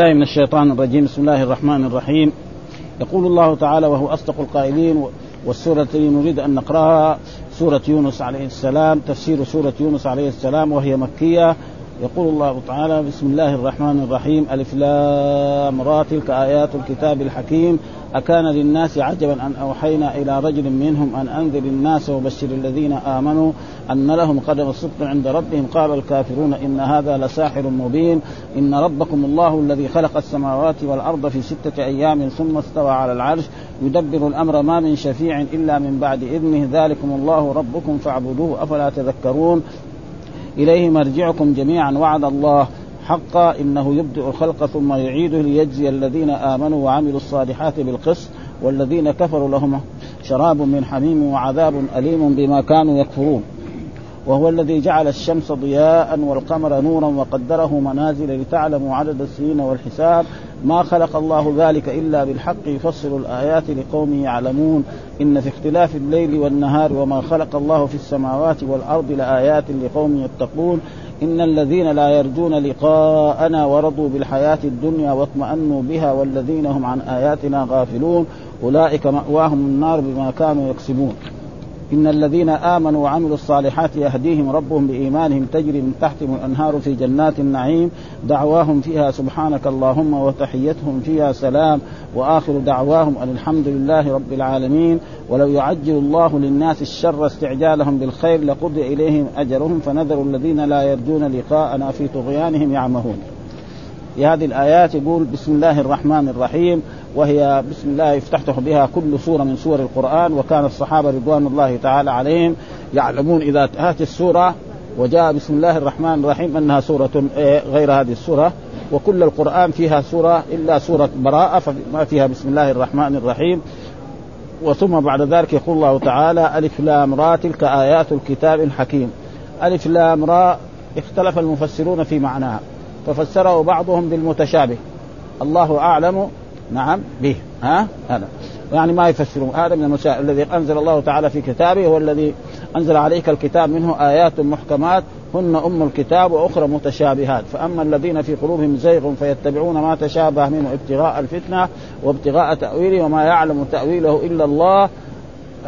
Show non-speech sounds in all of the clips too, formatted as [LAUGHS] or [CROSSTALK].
الله من الشيطان الرجيم. بسم الله الرحمن الرحيم. يقول الله تعالى وهو أصدق القائلين والسورة التي نريد أن نقرأها سورة يونس عليه السلام تفسير سورة يونس عليه السلام وهي مكية. يقول الله تعالى بسم الله الرحمن الرحيم ألف لام را تلك آيات الكتاب الحكيم. أكان للناس عجبا أن أوحينا إلى رجل منهم أن أنذر الناس وبشر الذين آمنوا أن لهم قدم صدق عند ربهم. قال الكافرون إن هذا لساحر مبين. إن ربكم الله الذي خلق السماوات والأرض في ستة أيام ثم استوى على العرش. يدبر الأمر ما من شفيع إلا من بعد إذنه. ذلكم الله ربكم فاعبدوه أفلا تذكرون. إليه مرجعكم جميعا وعد الله حقا إنه يبدئ الخلق ثم يعيده ليجزي الذين آمنوا وعملوا الصالحات بالقسط والذين كفروا لهم شراب من حميم وعذاب أليم بما كانوا يكفرون. وهو الذي جعل الشمس ضياء والقمر نورا وقدره منازل لتعلموا عدد السنين والحساب ما خلق الله ذلك إلا بالحق يفصل الآيات لقوم يعلمون. إن في اختلاف الليل والنهار وما خلق الله في السماوات والأرض لآيات لقوم يتقون. إن الذين لا يرجون لقاءنا ورضوا بالحياة الدنيا واطمأنوا بها والذين هم عن آياتنا غافلون. أولئك مأواهم النار بما كانوا يكسبون. إن الذين آمنوا وعملوا الصالحات يهديهم ربهم بإيمانهم تجري من تحتهم الأنهار في جنات النعيم. دعواهم فيها سبحانك اللهم وتحيتهم فيها سلام. وآخر دعواهم أن الحمد لله رب العالمين. ولو يعجل الله للناس الشر استعجالهم بالخير لقضي إليهم أجرهم. فنذر الذين لا يرجون لقاءنا في طغيانهم يعمهون. في هذه الآيات يقول بسم الله الرحمن الرحيم وهي بسم الله يفتتح بها كل سورة من سور القرآن وكان الصحابة رضوان الله تعالى عليهم يعلمون إذا هات السورة وجاء بسم الله الرحمن الرحيم أنها سورة إيه، غير هذه السورة وكل القرآن فيها سورة إلا سورة براءة فما فيها بسم الله الرحمن الرحيم. وثم بعد ذلك يقول الله تعالى ألف لام را تلك آيات الكتاب الحكيم. ألف لام را اختلف المفسرون في معناها. ففسره بعضهم بالمتشابه. الله أعلم نعم به. ها؟ هذا. يعني ما يفسرون. هذا من المسائل الذي أنزل الله تعالى في كتابه هو الذي أنزل عليك الكتاب منه آيات محكمات هن أم الكتاب وأخرى متشابهات. فأما الذين في قلوبهم زيغ فيتبعون ما تشابه منه ابتغاء الفتنة وابتغاء تأويله وما يعلم تأويله إلا الله.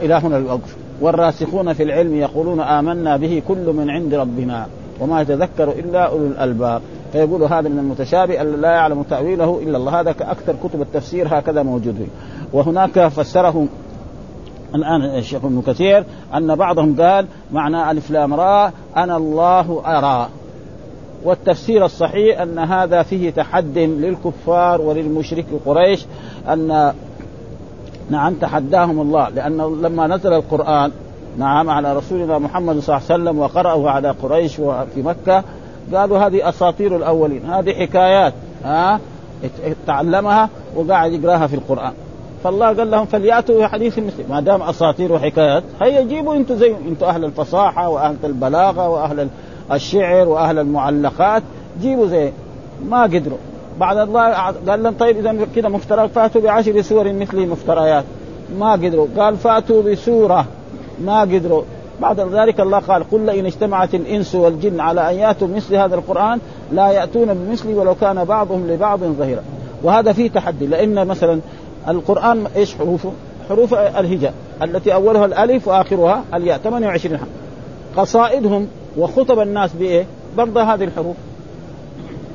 إلى هنا الوقف. والراسخون في العلم يقولون آمنا به كل من عند ربنا. وما يتذكر إلا أولو الألباب. فيقول هذا من المتشابه لا يعلم تأويله إلا الله. هذا أكثر كتب التفسير هكذا موجود. وهناك فسره الآن الشيخ ابن كثير أن بعضهم قال معنى ألف لام را أنا الله أرى. والتفسير الصحيح أن هذا فيه تحد للكفار وللمشرك قريش ان نعم تحداهم الله. لأنه لما نزل القرآن نعم على رسولنا محمد صلى الله عليه وسلم وقرأه على قريش وفي مكة. قالوا هذه أساطير الأولين هذه حكايات ها تعلمها وقاعد يقراها في القرآن. فالله قال لهم فليأتوا بحديث مثل ما دام أساطير وحكايات هيا جيبوا أنتم زي أنتم أهل الفصاحة وأهل البلاغة وأهل الشعر وأهل المعلقات جيبوا زي ما قدروا. بعد الله قال لهم طيب اذا كذا مفترى فاتوا بعشر سور مثله مفتريات. ما قدروا قال فاتوا بسورة. ما قدروا. بعد ذلك الله قال قل إن اجتمعت الإنس والجن على أن يأتوا بمثل هذا القرآن لا يأتون بمثله ولو كان بعضهم لبعض ظهيرا. وهذا فيه تحدي لأن مثلا القرآن إيش حروفه؟ حروف الهجاء التي أولها الألف وآخرها الياء 28 حرف. قصائدهم وخطب الناس بإيه؟ برضه هذه الحروف.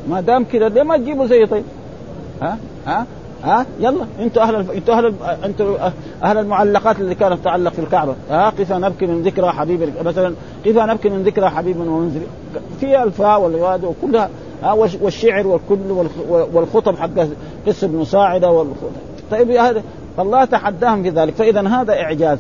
ما دام كذا ليه ما تجيبوا زي طيب؟ ها؟ ها؟ ها؟ يلا أنتوا أهل أنتوا أهل أنتوا أهل المعلقات اللي كانت تعلق في الكعبة. ها؟ قف نبكي من ذكرى حبيب مثلا قف نبكي من ذكرى حبيب ومنزل في الفاء والواد وكلها ها؟ والشعر والكل والخطب حق قس بن ساعدة طيب هذا فالله تحداهم في ذلك. فإذا هذا إعجاز.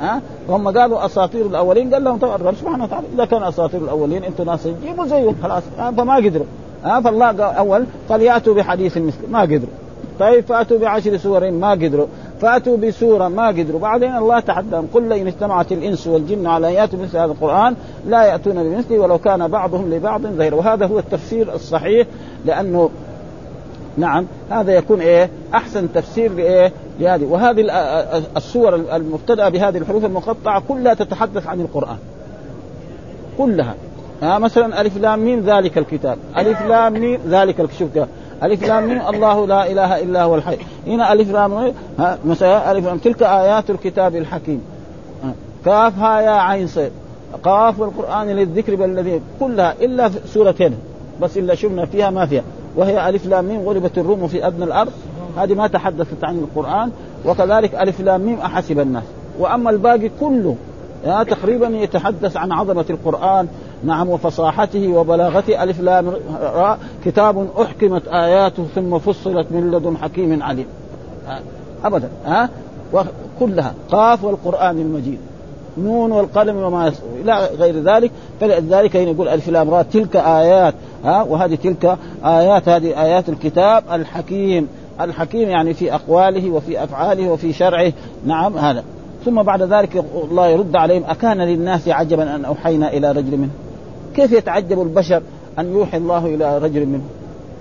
ها؟ هم قالوا أساطير الأولين قال لهم طبعا الرب سبحانه وتعالى إذا كان أساطير الأولين أنتم ناس جيبوا زيهم خلاص. فما قدروا. ها؟ فالله أول فليأتوا بحديث مثل ما قدروا. طيب فأتوا بعشر سور ما قدروا. فأتوا بسورة ما قدروا. بعدين الله تحداهم قل ان اجتمعت الإنس والجن على أن يأتوا مثل هذا القرآن لا يأتون بمثله ولو كان بعضهم لبعض ظهير. وهذا هو التفسير الصحيح لأنه نعم هذا يكون إيه؟ أحسن تفسير لايه لهذه. وهذه السور المبتدأة بهذه الحروف المقطعة كلها تتحدث عن القرآن. كلها. ها مثلا ألف لام ميم ذلك الكتاب. ألف لام ميم ذلك شوف ألف لام ميم الله لا إله إلا هو الحي. هنا ألف لام مثلا ألف لام. تلك آيات الكتاب الحكيم. كاف ها يا عين صاد. قاف والقرآن ذي الذكر بالذي كلها إلا في سورتين. بس إلا شفنا فيها ما فيها. وهي ألف لام ميم غلبت الروم في أدنى الأرض. هذه ما تحدثت عن القرآن. وكذلك ألف لام ميم أحسب الناس. وأما الباقي كله يعني تقريبا يتحدث عن عظمة القرآن. نعم وفصاحته وبلاغته ألف لام راء كتاب أحكمت آياته ثم فصلت من لدن حكيم عليم. ابدا ها وكلها قاف والقرآن المجيد نون والقلم وما إلى غير ذلك. فلذلك هنا يقول ألف لام راء تلك آيات ها وهذه تلك آيات هذه آيات الكتاب الحكيم. الحكيم يعني في أقواله وفي أفعاله وفي شرعه. نعم هذا. ثم بعد ذلك الله يرد عليهم أكان للناس عجبا أن أوحينا إلى رجل منه كيف يتعجب البشر أن يوحي الله إلى رجل منه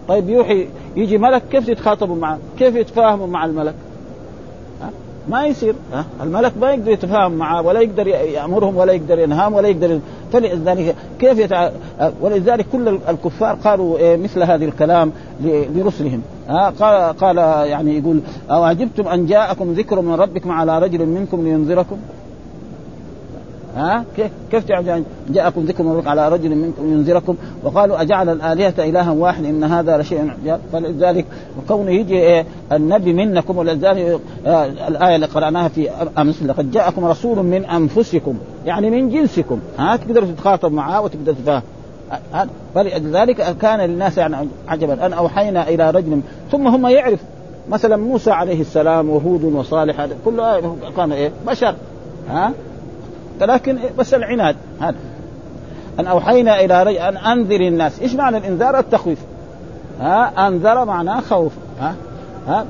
طيب يوحي يجي ملك كيف يتخاطبوا معه؟ كيف يتفاهموا مع الملك؟ ما يصير الملك ما يقدر يتفاهم معه ولا يقدر يأمرهم ولا يقدر ينهاهم ولا يقدر فلذلك كيف يتع... ولذلك كل الكفار قالوا إيه مثل هذا الكلام لرسلهم ها؟ قال قال يعني يقول أو عجبتم أن جاءكم ذكر من ربكم على رجل منكم لينذركم؟ ها؟ كيف كيف جاءكم ذكر على رجل منكم ينذركم؟ وقالوا أجعل الآلهة إلها واحد إن هذا لشيء فلذلك كونه يجي إيه؟ النبي منكم ولذلك آه الآية اللي قرأناها في أمس لقد جاءكم رسول من أنفسكم يعني من جنسكم. ها؟ تقدروا تتخاطب معاه وتقدر تفهم فلذلك كان للناس يعني عجبا. أن أوحينا إلى رجل ثم هم يعرف. مثلا موسى عليه السلام وهود وصالح كله كان إيه؟ بشر. ها؟ لكن بس العناد هذا. أن أوحينا إلى رجل أن أنذر الناس، إيش معنى الإنذار؟ التخويف. ها أنذر معناه خوف، ها ها.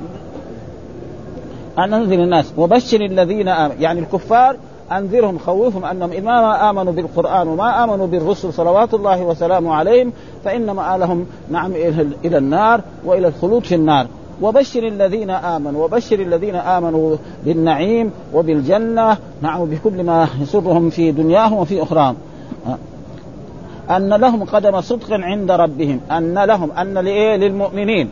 أن أنذر الناس. وبشر الذين امنوا، يعني الكفار أنذرهم خوفهم أنهم إذا ما آمنوا بالقرآن وما آمنوا بالرسل صلوات الله وسلامه عليهم فان مآلهم نعم إلى النار وإلى الخلود في النار. وبشر الذين آمنوا وبشر الذين آمنوا بالنعيم وبالجنة. نعم بكل ما يسرهم في دنياهم وفي أخراهم. أن لهم قدم صدق عند ربهم. أن لهم أن لإيه؟ للمؤمنين.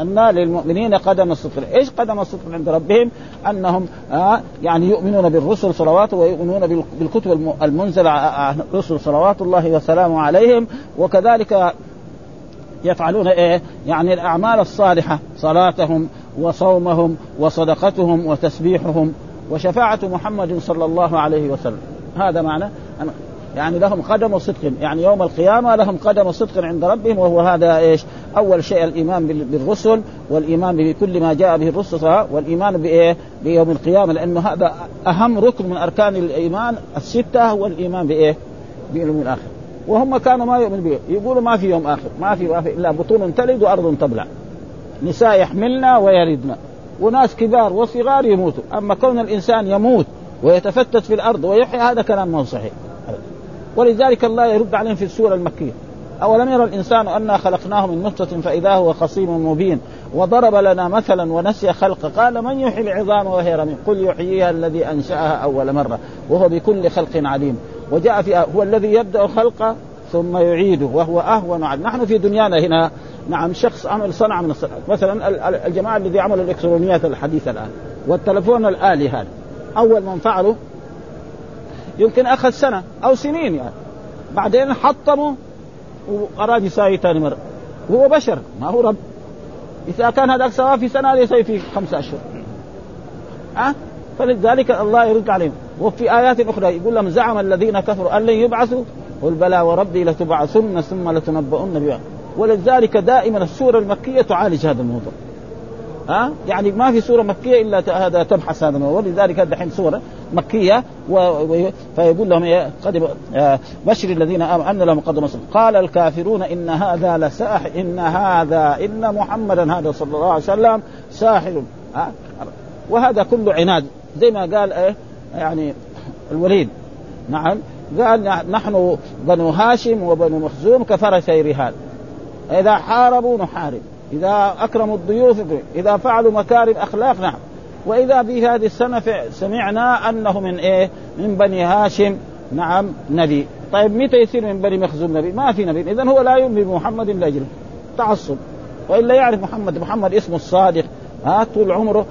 أن للمؤمنين قدم الصدق إيش قدم الصدق عند ربهم؟ أنهم آه يعني يؤمنون بالرسل صلوات ويؤمنون بالكتب المنزلة عن الرسل صلوات الله وسلامه عليهم. وكذلك يفعلون إيه؟ يعني الأعمال الصالحة صلاتهم وصومهم وصدقتهم وتسبيحهم وشفاعة محمد صلى الله عليه وسلم هذا معنى يعني لهم قدم صدق يعني يوم القيامة لهم قدم صدق عند ربهم وهو هذا إيش؟ أول شيء الإيمان بالرسل والإيمان بكل ما جاء به الرسل والإيمان بإيه؟ بيوم القيامة لأنه هذا أهم ركن من أركان الإيمان الستة هو الايمان بإيه؟ باليوم الآخر وهم كانوا ما يؤمنوا به يقولوا ما في يوم آخر ما في, ما في إلا بطون تلد وأرض تبلع. نساء يحملنا ويلدنا وناس كبار وصغار يموتوا. أما كون الإنسان يموت ويتفتت في الأرض ويحيى هذا كلام ما صحيح. ولذلك الله يرد عليهم في السورة المكية. أولم يرى الإنسان أنا خلقناه من نطفة فإذا هو خصيم مبين وضرب لنا مثلا ونسي خلق؟ قال من يحيي العظام وهي رميم؟ قل يحييها الذي أنشأها أول مرة وهو بكل خلق عليم. وجاء في هو الذي يبدأ الخلق ثم يعيده وهو أهون عليه نحن في دنيانا هنا نعم شخص عمل صنعه من الصنعات مثلا الجماعة الذي عملوا الإلكترونيات الحديثة الآن والتلفون الآلي هذا أول من فعله يمكن أخذ سنة أو سنين يعني. بعدين حطموا واراد يساوي ثاني مرة. وهو بشر ما هو رب. إذا كان هذاك سواء في سنة هذا في خمسة أشهر. ها أه؟ فلذلك الله يرد عليهم. وفي آيات أخرى يقول لهم زعم الذين كفروا أن لن يبعثوا. قل بلى وربي لتبعثن ثم لتنبؤن بها ولذلك دائما السورة المكية تعالج هذا الموضوع. ها؟ يعني ما في سورة مكية إلا هذا تبحث هذا الموضوع. ولذلك دحين سورة مكية و... و... فيقول لهم إيه؟ قد آه، بشر الذين آمنوا أن لهم قدم قال الكافرون إن هذا لساحر إن هذا إن محمدا هذا صلى الله عليه وسلم ساحر. ها؟ وهذا كله عناد. زي ما قال إيه؟ يعني الوليد. نعم. قال نحن بنو هاشم وبنو مخزوم كفرسي رهان إذا حاربوا نحارب. إذا أكرموا الضيوف إذا فعلوا مكارم اخلاق نعم. وإذا في هذه السنة سمعنا أنه من إيه؟ من بني هاشم نعم نبي. طيب متى يصير من بني مخزوم نبي؟ ما في نبي. اذا هو لا يؤمن بمحمد لاجله تعصب. وإلا يعرف محمد. محمد اسمه الصادق. ها طول عمره.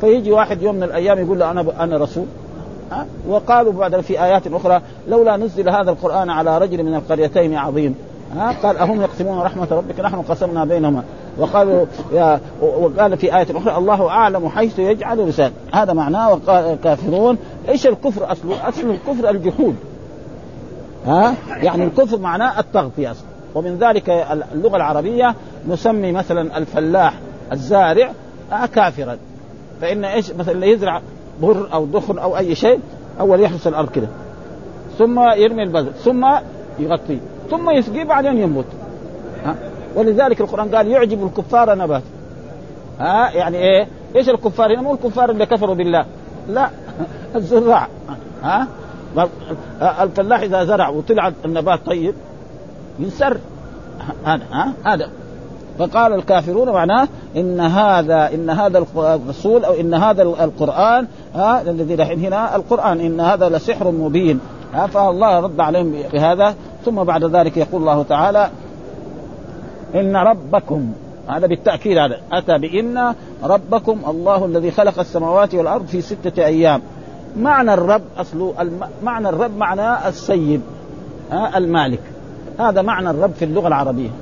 فيجي واحد يوم من الأيام يقول له أنا أنا رسول. ها؟ وقالوا بعد في آيات أخرى لولا نزل هذا القرآن على رجل من القريتين عظيم. ها؟ قال أهم يقسمون رحمة ربك؟ نحن قسمنا بينهما. وقالوا يا وقال في آية أخرى الله أعلم حيث يجعل رسالة هذا معناه وكافرون إيش الكفر أصله؟ أصل الكفر الجحود. ها؟ يعني الكفر معناه التغطية ومن ذلك اللغة العربية نسمي مثلا الفلاح الزارع كافرا. فإن إيش؟ مثلا يزرع بر أو دخن أو أي شيء أول يحرس الأرض كده. ثم يرمي البذر ثم يغطيه ثم يسقيه بعدين ينبت ها؟ ولذلك القرآن قال يعجب الكفار نبات. ها؟ يعني إيه؟ إيش الكفار هنا؟ مو الكفار اللي كفروا بالله. لا [LAUGHS] الزراع. ها؟ الفلاح إذا زرع وطلع النبات طيب ينسر. هذا ها؟ هذا. فقال الكافرون معناه إن هذا إن هذا الرسول أو إن هذا القرآن ها الذي هنا القرآن إن هذا لسحر مبين فالله رد عليهم بهذا. ثم بعد ذلك يقول الله تعالى إن ربكم هذا بالتأكيد هذا أتى بإن ربكم الله الذي خلق السماوات والأرض في ستة أيام. معنى الرب أصله الم... معنى الرب معناه السيد المالك. هذا معنى الرب في اللغة العربية. ها.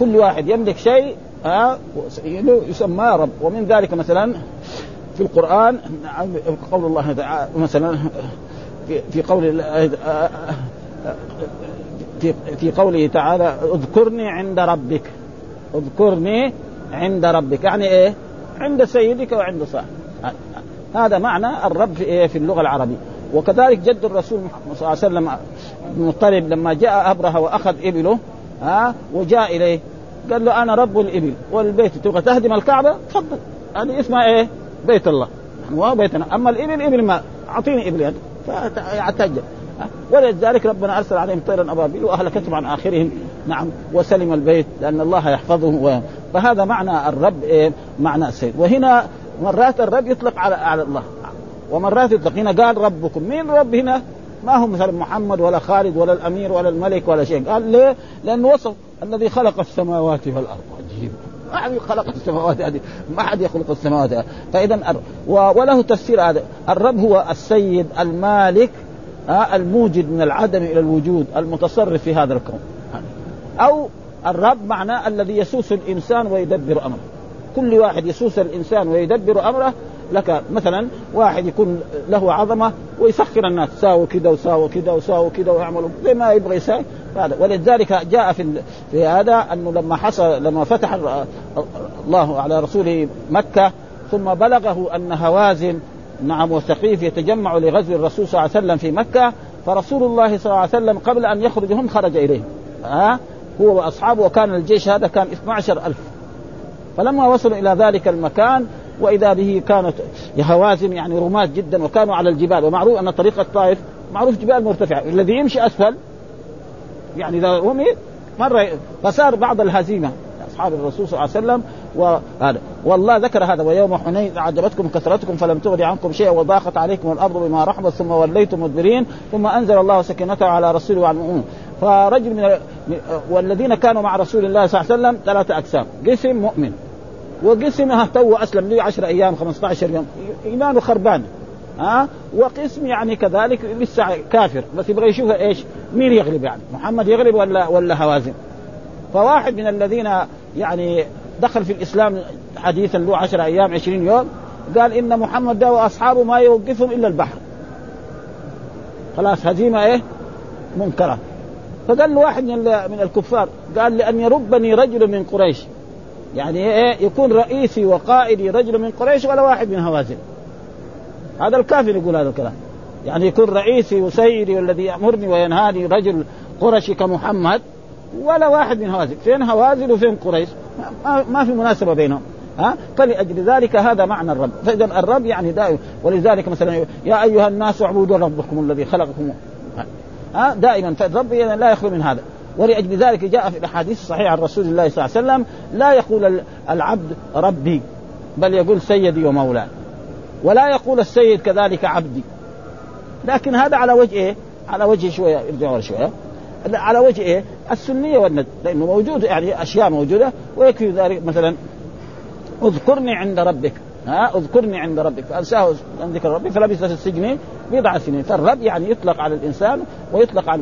كل واحد يملك شيء يسمى رب. ومن ذلك مثلا في القرآن قول الله تعالى مثلا في, قول الله في في قوله تعالى اذكرني عند ربك. اذكرني عند ربك. يعني إيه؟ عند سيدك وعند صاحبك. هذا معنى الرب في إيه؟ في اللغة العربية. وكذلك جد الرسول صلى الله عليه وسلم المطلب لما جاء ابرهه وأخذ إبله ها؟ وجاء إليه. قال له أنا رب الإبل والبيت. تبغى تهدم الكعبة؟ تفضل. هذه اسمها إيه؟ بيت الله. هو بيتنا. أما الإبل إبل ما؟ أعطيني إبل فاعتجل ولذلك ربنا أرسل عليهم طيرا أبابيل وأهلكتهم عن آخرهم. نعم. وسلم البيت لأن الله يحفظه و... فهذا معنى الرب إيه؟ معنى السيد وهنا مرات الرب يطلق على على الله. ومرات يطلق. هنا قال ربكم. مين الرب هنا؟ ما هو مثلا محمد ولا خالد ولا الأمير ولا الملك ولا شيء. قال ليه؟ لأنه وصف الذي خلق السماوات والأرض. عجيب. ما حد خلق السماوات هذه. ما حد يخلق السماوات هذه فإذا وله تفسير هذا. الرب هو السيد المالك آه الموجد من العدم إلى الوجود المتصرف في هذا الكون. أو الرب معناه الذي يسوس الإنسان ويدبر أمره. كل واحد يسوس الإنسان ويدبر أمره لك مثلا واحد يكون له عظمة ويسخر الناس ساووا كذا وساووا كذا وساووا كذا ويعملوا زي ما يبغى يساوي. هذا ولذلك جاء في في هذا أنه لما حصل لما فتح الله على رسوله مكة ثم بلغه أن هوازن نعم وثقيف يتجمع لغزو الرسول صلى الله عليه وسلم في مكة فرسول الله صلى الله عليه وسلم قبل أن يخرج هم خرج إليهم. ها؟ هو وأصحابه وكان الجيش هذا كان 12 ألف. فلما وصلوا إلى ذلك المكان وإذا به كانت هوازن يعني رماة جدا وكانوا على الجبال. ومعروف أن طريق الطائف معروف جبال مرتفعة. الذي يمشي أسفل يعني إذا رمي مرة فصار بعض الهزيمة. أصحاب الرسول صلى الله عليه وسلم وهذا. والله ذكر هذا. ويوم حنين أعجبتكم كثرتكم فلم تغن عنكم شيئا وضاقت عليكم الأرض بما رحبت ثم وليتم مدبرين ثم أنزل الله سكينته على رسوله وعلى المؤمنين. فرجل من والذين كانوا مع رسول الله صلى الله عليه وسلم ثلاثة أقسام. قسم مؤمن. وقسم تو اسلم لي 10 أيام 15 يوم. ايمانه خربان ها؟ وقسم يعني كذلك لسه كافر. بس يبغى يشوف إيش؟ مين يغلب يعني؟ محمد يغلب ولا ولا هوازن؟ فواحد من الذين يعني دخل في الإسلام حديثا له 10 أيام 20 يوم قال إن محمد ده وأصحابه ما يوقفهم إلا البحر. خلاص هزيمة إيه؟ منكرة. فقال له واحد من الكفار قال لأن يربني رجل من قريش. يعني إيه يكون رئيسي وقائدي رجل من قريش ولا واحد من هوازن. هذا الكافر يقول هذا الكلام. يعني يكون رئيسي وسيدي والذي يأمرني وينهاني رجل قرشي كمحمد ولا واحد من هوازن. فين هوازن وفين قريش؟ ما, في مناسبة بينهم. ها؟ فلأجل ذلك هذا معنى الرب. فإذا الرب يعني دائما ولذلك مثلا يا أيها الناس اعبدوا ربكم الذي خلقكم. ها؟ دائما فالرب لا يخلو من هذا. ولأجل ذلك جاء في الأحاديث الصحيحة عن رسول الله صلى الله عليه وسلم لا يقول العبد ربي بل يقول سيدي ومولاي. ولا يقول السيد كذلك عبدي. لكن هذا على وجه إيه؟ على وجه شوية ارجعوا شوية. على وجه إيه؟ السنية والند. لأنه موجود يعني أشياء موجودة ويكفي ذلك مثلا اذكرني عند ربك. ها؟ اذكرني عند ربك. فأنساه عن ذكر ربك فلبث في السجن بضع سنين. فالرب يعني يطلق على الإنسان ويطلق على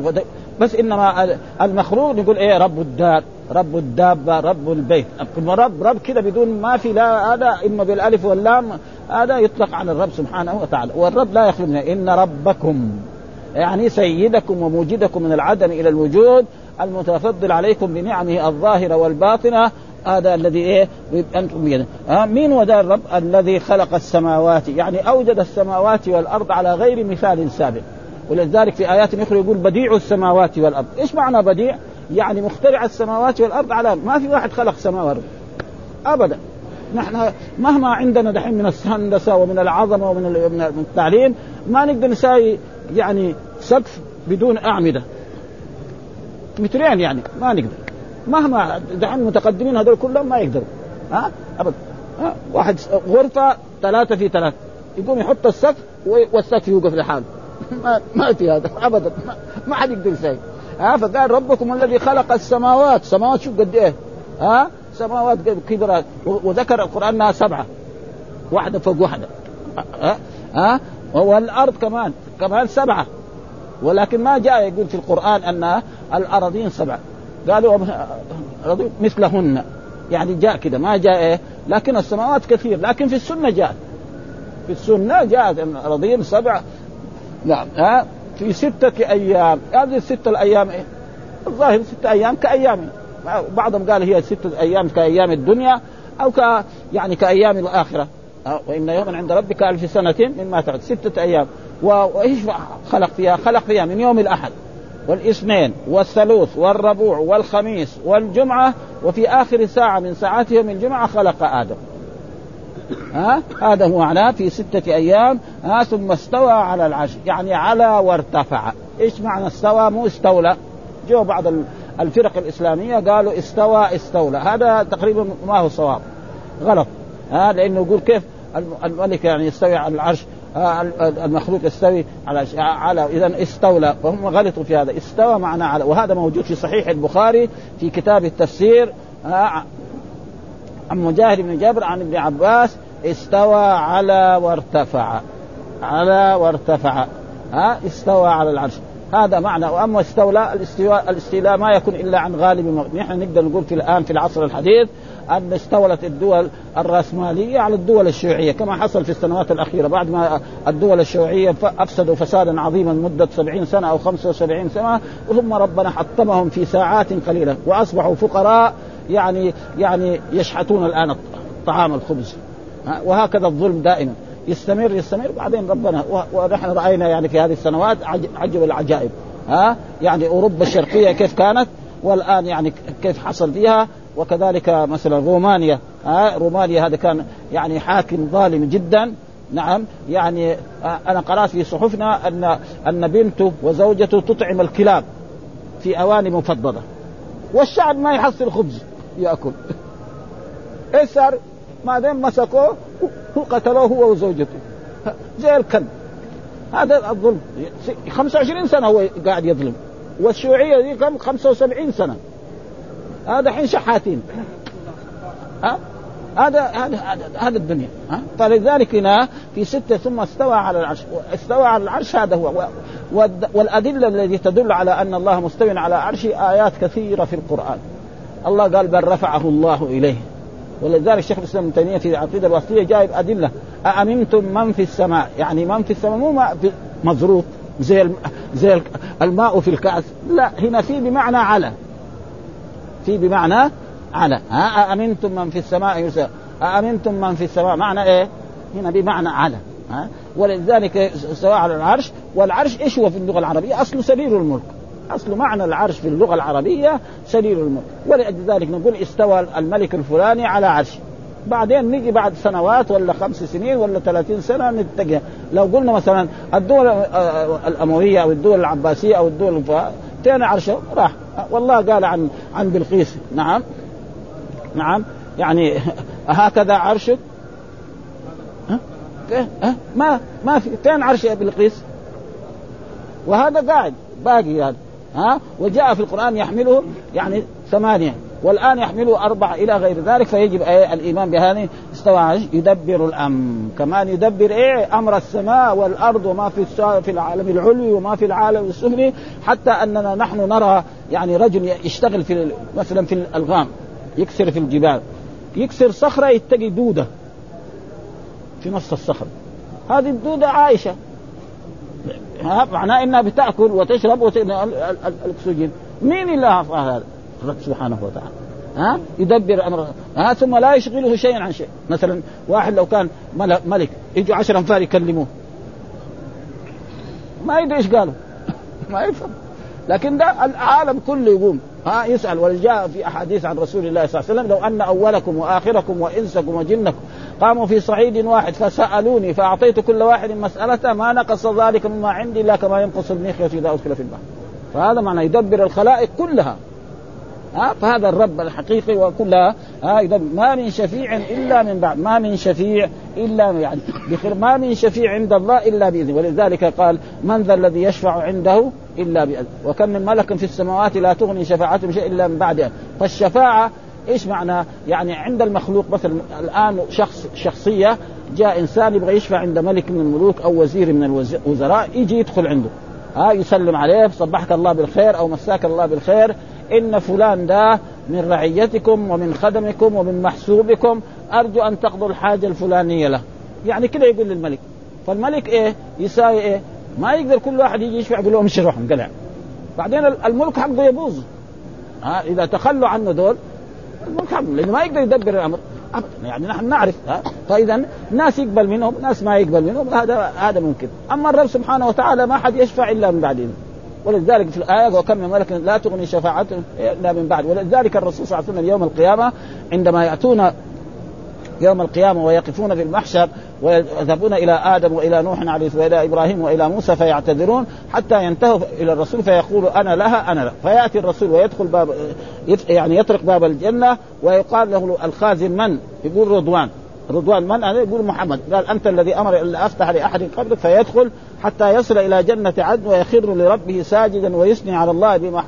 بس انما المخلوق نقول إيه رب الدار رب الدابة رب البيت. رب رب كذا بدون ما في لا هذا إما بالألف واللام هذا يطلق على الرب سبحانه وتعالى. والرب لا يخلو منه إن ربكم يعني سيدكم وموجدكم من العدم إلى الوجود المتفضل عليكم بنعمه الظاهرة والباطنة هذا الذي إيه أنتم بيده. ها مين هو الرب؟ الذي خلق السماوات يعني أوجد السماوات والأرض على غير مثال سابق. ولذلك في آيات أخرى يقول بديع السماوات والأرض. إيش معنى بديع؟ يعني مخترع السماوات والأرض على ما في واحد خلق سماوات. ابدا. نحن مهما عندنا دحين من الهندسة ومن العظمة ومن من التعليم ما نقدر نساوي يعني سقف بدون أعمدة. مترين يعني ما نقدر. مهما دحين المتقدمين هذول كلهم ما يقدروا. ها؟ ابدا. ها؟ واحد غرفة ثلاثة في ثلاثة. يقوم يحط السقف والسقف يوقف لحاله. ما, ما في هذا ابدا ما, حد يقدر يسوي. ها فقال ربكم الذي خلق السماوات سماوات شوف قد إيه؟ ها سماوات كبرى وذكر القرآن إنها سبعة واحدة فوق واحدة. ها ها والأرض كمان كمان سبعة. ولكن ما جاء يقول في القرآن أن الارضين سبعة. قالوا مثلهن. يعني جاء كده ما جاء إيه؟ لكن السماوات كثير لكن في السنة جاء في السنة جاءت الارضين سبع نعم. ها؟ في ستة أيام. هذه الستة الأيام إيه؟ الظاهر ستة أيام كأيام. بعضهم قال هي ستة أيام كأيام الدنيا أو ك يعني كأيام الآخرة. وإن يوما عند ربك ألف سنة مما تعد ستة أيام. وإيش خلق فيها؟ خلق فيها من يوم الأحد. والإثنين والثلوث والربوع والخميس والجمعة وفي آخر ساعة من ساعات يوم الجمعة خلق آدم. ها؟ هذا هو معناه في ستة أيام. ها؟ ثم استوى على العرش. يعني على وارتفع. إيش معنى استوى؟ مو استولى. جو بعض الفرق الإسلامية قالوا استوى استولى. هذا تقريبا ما هو صواب. غلط. ها؟ لأنه يقول كيف الملك يعني يستوي على العرش. المخلوق يستوي على على اذا استولى. فهم غلطوا في هذا. استوى معنى على وهذا موجود في صحيح البخاري في كتاب التفسير. عن مجاهد بن جابر عن ابن عباس استوى على وارتفع. على وارتفع. ها؟ استوى على العرش. هذا معنى. وأما استولى الاستواء الاستيلاء ما يكون إلا عن غالب نحن نقدر نقول في الآن في العصر الحديث أن استولت الدول الرأسمالية على الدول الشيوعية كما حصل في السنوات الأخيرة. بعد ما الدول الشيوعية أفسدوا فسادا عظيما مدة 70 سنة أو 75 سنة ثم ربنا حطمهم في ساعات قليلة وأصبحوا فقراء يعني يعني يشحتون الآن طعام الخبز. وهكذا الظلم دائما يستمر يستمر بعدين ربنا ونحن رأينا يعني في هذه السنوات عجب العجائب. ها يعني أوروبا الشرقية كيف كانت؟ والآن يعني كيف حصل فيها؟ وكذلك مثلا رومانيا ها رومانيا هذا كان يعني حاكم ظالم جدا. نعم يعني أنا قرأت في صحفنا أن أن بنته وزوجته تطعم الكلاب في أواني مفضلة. والشعب ما يحصل خبز. يأكل. إيش صار؟ دام مسكوه قتلوه هو وزوجته. زي الكلب. هذا الظلم. 25 سنة هو قاعد يظلم. والشيوعية دي كم؟ 75 سنة. هذا حين شحاتين. ها؟ هذا هذا هذا الدنيا. ها؟ فلذلك هنا في ستة ثم استوى على العرش استوى على العرش هذا هو. والأدلة التي تدل على أن الله مستوي على عرشه آيات كثيرة في القرآن. الله قال بل رفعه الله إليه. ولذلك الشيخ الإسلام ابن تيمية في العقيده الوسطيه جايب أدلة. أأمنتم من في السماء؟ يعني من في السماء؟ مو مظروف زي زي الماء في الكأس لا هنا في بمعنى على. في بمعنى على. ها؟ أأمنتم من في السماء؟ يسأل. أأمنتم من في السماء؟ معنى إيه؟ هنا بمعنى على. ها؟ ولذلك سواء على العرش والعرش إيش هو في اللغة العربية؟ اصله سرير الملك. أصل معنى العرش في اللغة العربية سرير الملك. ولذلك نقول استوى الملك الفلاني على عرشه. بعدين نجي بعد سنوات ولا خمس سنين ولا ثلاثين سنة نتجه. لو قلنا مثلا الدول الأموية أو الدول العباسية أو الدول فين عرشه راح. والله قال عن عن بلقيس. نعم. نعم. يعني [LAUGHS] هكذا عرشك؟ ها؟ ما ما في فين عرش بلقيس. وهذا قاعد باقي هذا ها؟ وجاء في القرآن يحمله يعني ثمانية. والآن يحمله أربعة إلى غير ذلك فيجب إيه؟ الإيمان بهذه استوى يدبر الأمر. كمان يدبر إيه؟ أمر السماء والأرض وما في في العالم العلوي وما في العالم السفلي حتى أننا نحن نرى يعني رجل يشتغل في مثلا في الألغام يكسر في الجبال يكسر صخرة يتقي دودة في نص الصخر. هذه الدودة عايشة. معناه إنها بتأكل وتشرب الأكسجين. مين اللي هذا؟ الرب سبحانه وتعالى. ها؟ يدبر أمر ها؟ ثم لا يشغله شيئا عن شيء. مثلا واحد لو كان ملك يجوا عشر أنفار يكلموه. ما يدري إيش قالوا. ما يفهم. لكن ده العالم كله يقوم. ها يسأل وجاء في أحاديث عن رسول الله صلى الله عليه وسلم لو أن أولكم وآخركم وإنسكم وجنكم قاموا في صعيد واحد فسألوني فأعطيت كل واحد مسالته ما نقص ذلك مما عندي إلا كما ينقص المخيط إذا أدخل في البحر. فهذا معنى يدبر الخلائق كلها. ها فهذا الرب الحقيقي وكلها ها إذا ما من شفيع إلا من بعد. ما من شفيع إلا يعني ما من شفيع عند الله إلا بإذنه. ولذلك قال من ذا الذي يشفع عنده إلا باذنه وكم من ملك في السماوات لا تغني شفاعتهم شيء إلا من بعد فالشفاعة إيش معنى؟ يعني عند المخلوق مثلا الآن شخص شخصية جاء إنسان يبغى يشفع عند ملك من الملوك أو وزير من الوزراء يجي يدخل عنده. ها يسلم عليه صبحك الله بالخير أو مساك الله بالخير. إن فلان ده من رعيتكم ومن خدمكم ومن محسوبكم أرجو أن تقضوا الحاجة الفلانية له. يعني كده يقول للملك. فالملك إيه؟ يساوي إيه؟ ما يقدر كل واحد يجي يشفع يقول لهم امشي روحهم قلع بعدين الملك حقه يبوظ. ها إذا تخلوا عنه دول الملك حقه لأنه ما يقدر يدبر الأمر. يعني نحن نعرف ها. فاذا ناس يقبل منهم ناس ما يقبل منهم هذا هذا ممكن. أما الرب سبحانه وتعالى ما حد يشفع إلا من بعد ولذلك في الآية وكم من ملك لا تغني شفاعتهم إلا من بعد. ولذلك الرسول صلى الله عليه وسلم يوم القيامة عندما يأتون يوم القيامة ويقفون في المحشر ويذهبون إلى آدم وإلى نوح عليه وإلى إبراهيم وإلى موسى فيعتذرون حتى ينتهوا إلى الرسول فيقول أنا لها أنا لها فيأتي الرسول ويدخل باب يعني يطرق باب الجنة ويقال له الخازن من؟ يقول رضوان. رضوان من؟ أنا يقول محمد. قال أنت الذي أمر أن أفتح لأحد قبلك فيدخل حتى يصل إلى جنة عدن ويخر لربه ساجدا ويثني على الله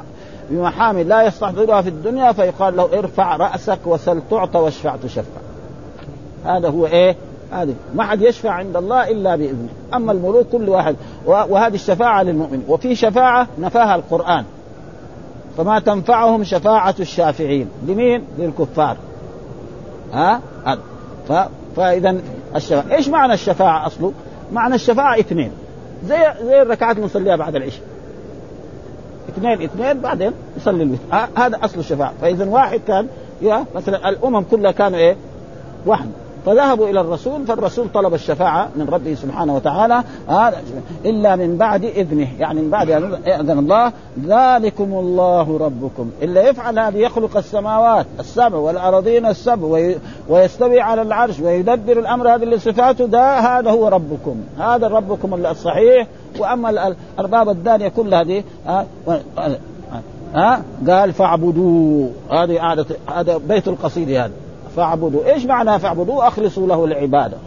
بمحامد لا يستحضرها في الدنيا فيقال له ارفع رأسك وسل تعطى واشفع تشفع. هذا هو إيه؟ هذه ما حد يشفع عند الله إلا بإذنه. أما الملوك كل واحد. وهذه الشفاعة للمؤمن. وفي شفاعة نفاها القرآن. فما تنفعهم شفاعة الشافعين. لمين؟ للكفار. ها؟ ف... فإذا الشفاعة. إيش معنى الشفاعة أصله؟ معنى الشفاعة اثنين. زي زي الركعات اللي نصليها بعد العشاء. اثنين اثنين بعدين يصلي الوتر. هذا أصل الشفاعة. فإذا واحد كان مثلا الأمم كلها كانوا إيه؟ واحد. فذهبوا إلى الرسول فالرسول طلب الشفاعة من ربه سبحانه وتعالى. إلا من بعد إذنه يعني من بعد أن ياذن الله ذلكم الله ربكم. إلا يفعل هذا يخلق السماوات السبع والارضين السبع ويستوي على العرش ويدبر الأمر. هذه صفاته ده هذا هو ربكم. هذا ربكم الصحيح. وأما الأرباب الدانية كل هذه ها قال فاعبدوه. هذه هذا بيت القصيدة هذا. فاعبدوا. إيش معنى فاعبدوا؟ أخلصوا له العبادة.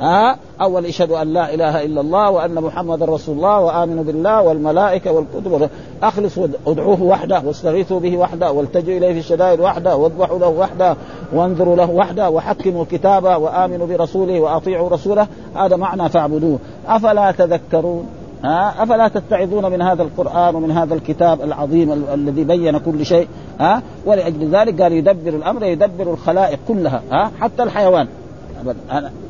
ها؟ أول اشهدوا أن لا إله إلا الله وأن محمدا رسول الله وآمنوا بالله والملائكة والكتب أخلصوا. ادعوه وحده واستغيثوا به وحده والتجوا إليه في الشدائد وحده واذبحوا له وحده وانظروا له وحده وحكموا كتابه وآمنوا برسوله وأطيعوا رسوله. هذا معنى فاعبدوه. أفلا تذكرون؟ ها؟ أفلا تتعظون من هذا القرآن ومن هذا الكتاب العظيم ال- الذي بين كل شيء ها؟ ولأجل ذلك قال يدبر الأمر يدبر الخلائق كلها ها؟ حتى الحيوان.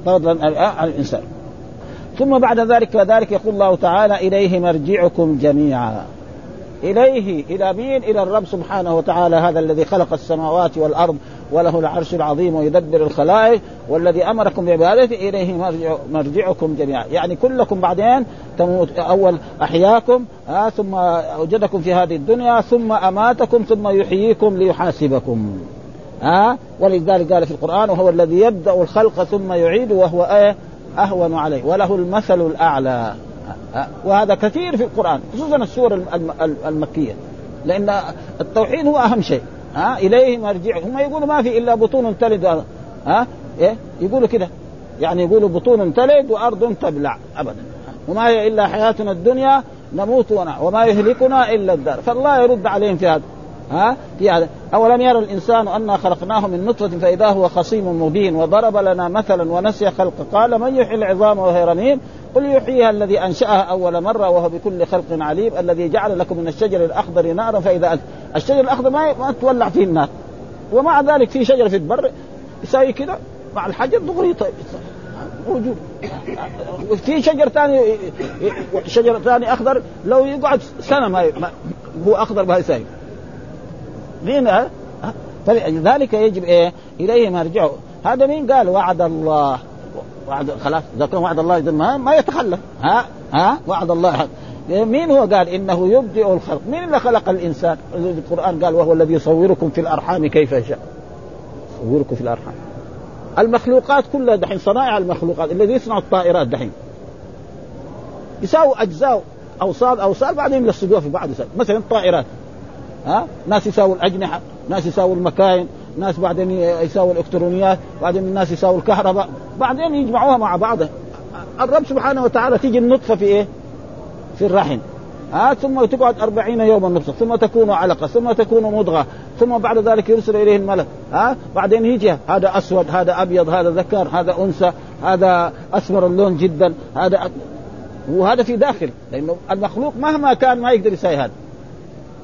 فضلا عن الإنسان. ثم بعد ذلك كذلك يقول الله تعالى إليه مرجعكم جميعا. إليه إلى مين؟ إلى الرب سبحانه وتعالى هذا الذي خلق السماوات والأرض وله العرش العظيم ويدبر الخلائق والذي أمركم بعبادته إليه مرجع مرجعكم جميعا، يعني كلكم بعدين تموت. أول أحياكم آه ثم أوجدكم في هذه الدنيا ثم أماتكم ثم يحييكم ليحاسبكم. ها آه ولذلك قال في القرآن وهو الذي يبدأ الخلق ثم يعيد وهو إيه؟ أهون عليه. وله المثل الأعلى. وهذا كثير في القرآن خصوصا السور المكية. لأن التوحيد هو أهم شيء. ها إليه مرجع. هم يقولوا ما في إلا بطون تلد. ها؟ إيه؟ يقولوا كده. يعني يقولوا بطون تلد وأرض تبلع. أبدا. وما هي إلا حياتنا الدنيا نموت ونع وما يهلكنا إلا الدار. فالله يرد عليهم في هذا. ها؟ في هذا. أولم يرى الإنسان انا خلقناه من نطفة فإذا هو خصيم مبين وضرب لنا مثلا ونسي خلقه. قال من يحيي العظام وهي رميم قل يحييها الذي أنشأها أول مرة وهو بكل خلق عليم الذي جعل لكم من الشجر الأخضر نارا فإذا أنت الشجر الأخضر ما ما تولع فيه النار. ومع ذلك في شجرة في البر يساوي كذا مع الحجر دغري طيب. موجود في شجر ثاني شجر ثاني أخضر لو يقعد سنة ما, ما هو أخضر ما يساوي. مين فلذلك يجب إيه؟ إليه مرجعه. هذا مين قال؟ وعد الله. وعد خلاص اذا كان وعد الله ما, ما يتخلف. ها؟ ها؟ وعد الله. مين هو قال إنه يبدئ الخلق؟ مين اللي خلق الإنسان؟ القرآن قال وهو الذي يصوركم في الأرحام كيف يشاء. يصوركم في الأرحام. المخلوقات كلها دحين صنائع المخلوقات الذي يصنع الطائرات دحين. يساووا أجزاء أوصال أوصال بعدين يلصقوها في بعض مثلا الطائرات ها؟ ناس يساووا الأجنحة ناس يساووا المكاين. ناس بعدين يساووا الإلكترونيات بعدين الناس يساووا الكهرباء بعدين يجمعوها مع بعض. الرب سبحانه وتعالى تيجي النطفة في إيه؟ في الرحم. ها ثم تقعد أربعين يوما نطفة ثم تكون علقة ثم تكون مضغة ثم بعد ذلك يرسل إليه الملك ها بعدين يجي هذا أسود هذا أبيض هذا ذكر هذا أنثى هذا أسمر اللون جدا هذا وهذا في داخل لأنه المخلوق مهما كان ما يقدر يساوي هذا.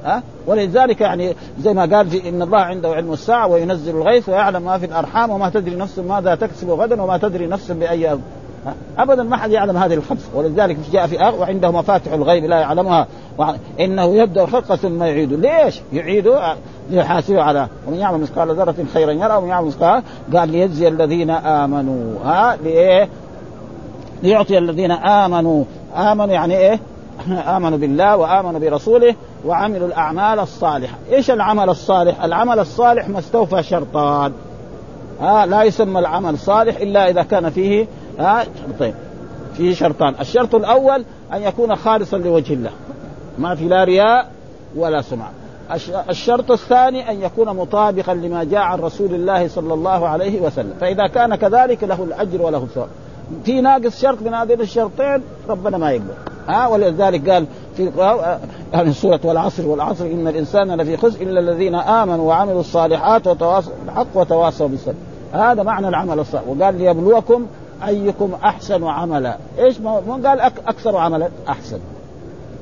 ها؟ ولذلك يعني زي ما قال في إن الله عنده علم الساعة وينزل الغيث ويعلم ما في الأرحام وما تدري نفس ماذا تكسب غدا وما تدري نفس بأي أرض أبدا ما حد يعلم هذه الخمس. ولذلك جاء في آخر وعنده مفاتح الغيب لا يعلمها. إنه يبدأ الخلق ثم يعيده ليش؟ يعيده ليحاسبه على ومن يعمل مثقال ذرة خيرا يرى ومن يعمل مثقال قال ليجزي الذين آمنوا. ها؟ لإيه؟ ليعطي الذين آمنوا. آمنوا يعني إيه؟ [LAUGHS] امنوا بالله وآمنوا برسوله وعملوا الأعمال الصالحة، إيش العمل الصالح؟ العمل الصالح ما استوفى شرطان. ها لا يسمى العمل صالح إلا إذا كان فيه ها شرطين. فيه شرطان، الشرط الأول أن يكون خالصا لوجه الله. ما في لا رياء ولا سمعة. الشرط الثاني أن يكون مطابقا لما جاء عن رسول الله صلى الله عليه وسلم، فإذا كان كذلك له الأجر وله الثواب. في ناقص شرط من هذين الشرطين ربنا ما يقبل. ها ولذلك قال في يعني سورة والعصر والعصر إن الإنسان لفي خسر إلا الذين آمنوا وعملوا الصالحات وتواصوا بالحق وتواصوا بالصبر. هذا معنى العمل الصالح. وقال ليبلوكم أيكم أحسن عملا. إيش ما قال أكثر عملا؟ أحسن.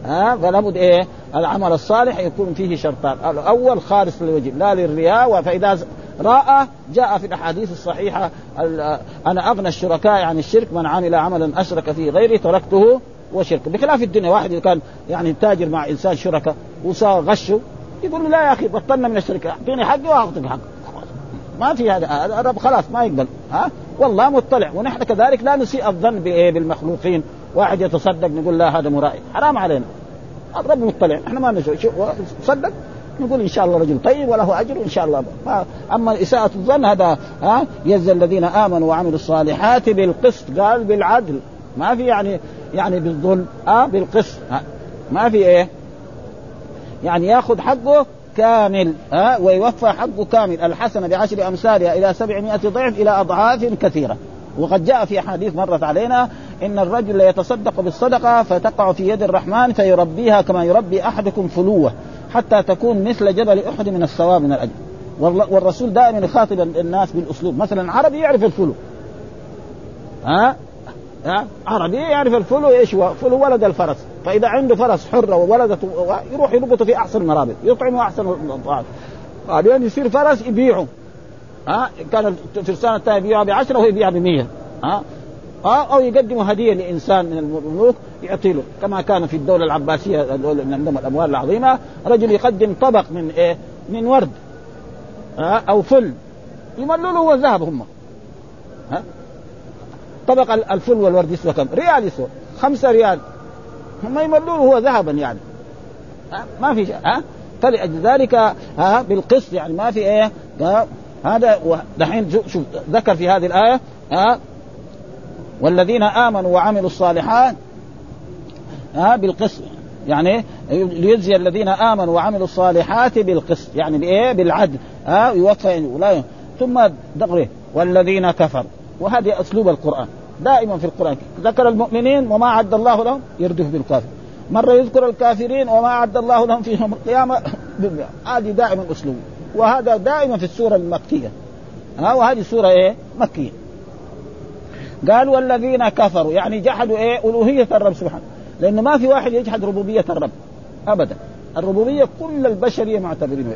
ها فلا بد إيه؟ العمل الصالح يكون فيه شرطان. الأول خالص للوجه لا للرياء. فإذا رأى جاء في الأحاديث الصحيحة أنا أغنى الشركاء عن الشرك من عمل عملا أشرك فيه غيري تركته وشرك. بخلاف الدنيا واحد كان يعني تاجر مع إنسان شركاء وصار غشه يقول له لا يا أخي بطلنا من الشركة أعطيني حقي وأعطيك حقي. ما في هذا الرب خلاص ما يقبل ها؟ والله مطلع. ونحن كذلك لا نسيء الظن بالمخلوقين. واحد يتصدق نقول لا هذا مرائي حرام علينا. الرب مطلع. إحنا ما نشوف. صدق نقول إن شاء الله رجل طيب وله أجر إن شاء الله. أما إساءة الظن هذا ها؟ يجزي الذين آمنوا وعملوا الصالحات بالقسط قال بالعدل. ما في يعني يعني بالظلم آه بالقسط. ما في إيه؟ يعني ياخذ حقه كامل ها ويوفى حقه كامل. الحسنة بعشر أمثالها إلى سبعمائة ضعف إلى أضعاف كثيرة. وقد جاء في حديث مرت علينا إن الرجل يتصدق بالصدقة فتقع في يد الرحمن فيربيها كما يربي أحدكم فلوة حتى تكون مثل جبل أحد من الثواب من الاجر والرسول دائما يخاطب الناس بالأسلوب. مثلا عربي يعرف الفلو ها ها؟ عربي يعرف الفلو إيش هو؟ فلو ولد الفرس. فإذا عنده فرس حرة وولدت يروح يربطه في أحسن المرابط يطعمه أحسن الطعام. بعدين يصير فرس يبيعه. ها؟ كان الفرسان الثاني يبيعها بعشرة وهو يبيعها بمية. ها؟ أو يقدم هدية لإنسان من الملوك يعطي له. كما كان في الدولة العباسية الدولة من عندهم الأموال العظيمة رجل يقدم طبق من إيه؟ من ورد. ها؟ أو فل. يملوا له ذهب هم. ها؟ طبق الفل والورد يسوى كم؟ ريال يسوى. خمسة ريال. هم يملوا له هو ذهبا يعني؟ ما في شيء. ها؟ فلذلك ها؟ بالقسط يعني ما في إيه؟ هذا دحين شوف ذكر في هذه الآية ها؟ والذين آمنوا وعملوا الصالحات ها؟ بالقسط. يعني ليجزي الذين آمنوا وعملوا الصالحات بالقسط. يعني بإيه؟ بالعدل. ها؟ يوفى ولا ثم دغره والذين كفروا. وهذه أسلوب القرآن. دائما في القرآن. ذكر المؤمنين وما عد الله لهم يردف بالكافر. مرة يذكر الكافرين وما أعد الله لهم في يوم القيامة هذه دائما أسلوب. وهذا دائما في السورة المكية. ها وهذه سوره إيه؟ مكية. قال والذين كفروا يعني جحدوا إيه؟ ألوهية الرب سبحانه. لأنه ما في واحد يجحد ربوبية الرب. ابدا. الربوبية كل البشريه معتبرين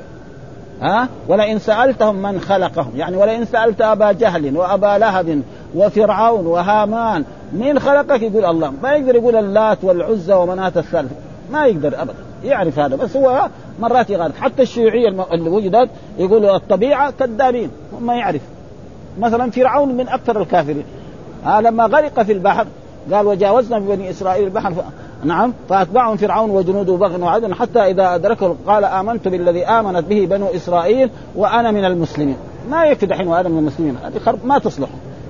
ها؟ ولئن سألتهم من خلقهم. يعني ولئن سألت أبا جهل وأبا لهب وفرعون وهامان من خلقك؟ يقول الله. ما يقدر يقول اللات والعزى ومناة الثالث ما يقدر ابدا. يعرف هذا. بس هو مرات يغالط حتى الشيوعية اللي وجدت يقولوا الطبيعة كذابين ما يعرف. مثلا فرعون من أكثر الكافرين. ها لما غرق في البحر قال وجاوزنا ببني إسرائيل البحر. نعم فأتبعهم فرعون وجنوده بغيا وعدل حتى إذا أدركه قال آمنت بالذي آمنت به بنو إسرائيل وأنا من المسلمين. ما يكفي دحين وأنا من المسلمين هذه ما تصلح.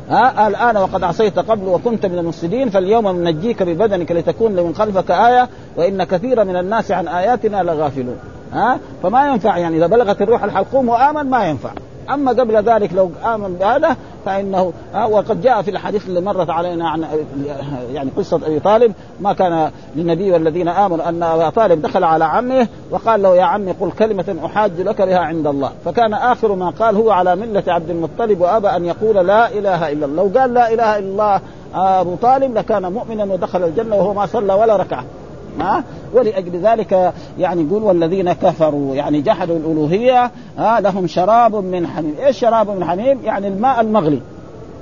ها الان وقد عصيت قبل وكنت من المفسدين فاليوم ننجيك ببدنك لتكون لمن خلفك آية وإن كثيرا من الناس عن آياتنا لغافلون. ها فما ينفع يعني إذا بلغت الروح الحلقوم وآمن ما ينفع. أما قبل ذلك لو آمن بهذا فإنه وقد جاء في الاحاديث اللي مرت علينا عن يعني قصة أبي طالب ما كان للنبي والذين آمنوا أن أبا طالب دخل على عمه وقال له يا عمي قل كلمة أحاج لك بها عند الله. فكان آخر ما قال هو على ملة عبد المطلب وأبى أن يقول لا إله إلا الله. لو قال لا إله إلا الله أبو طالب لكان مؤمنا ودخل الجنة وهو ما صلى ولا ركعة. ها؟ ولأجل ذلك يعني يقول والذين كفروا يعني جحدوا الألوهية ها؟ لهم شراب من حميم، إيش شراب من حميم؟ يعني الماء المغلي.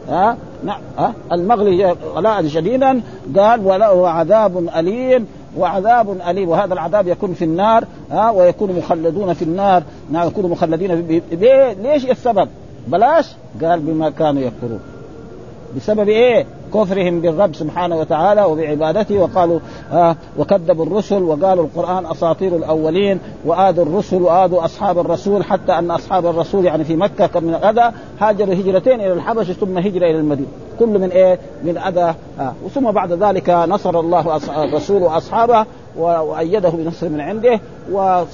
ها؟ نعم ها؟ المغلي غلاء شديدا. قال وله عذاب أليم وعذاب أليم. وهذا العذاب يكون في النار ها؟ ويكون مخلدون في النار. نعم يكونوا مخلدين ليه؟ ليش السبب؟ بلاش؟ قال بما كانوا يكفرون. بسبب إيه؟ كفرهم بالرب سبحانه وتعالى وبعبادته وقالوا آه وكذبوا الرسل وقالوا القرآن أساطير الأولين وآذوا الرسل وآذوا أصحاب الرسول حتى أن أصحاب الرسول يعني في مكة كان من الاذى هاجروا هجرتين إلى الحبشة ثم هجره إلى المدينة كل من إيه؟ من أذى آه ثم بعد ذلك نصر الله الرسول وأصحابه وأيده بنصر من عنده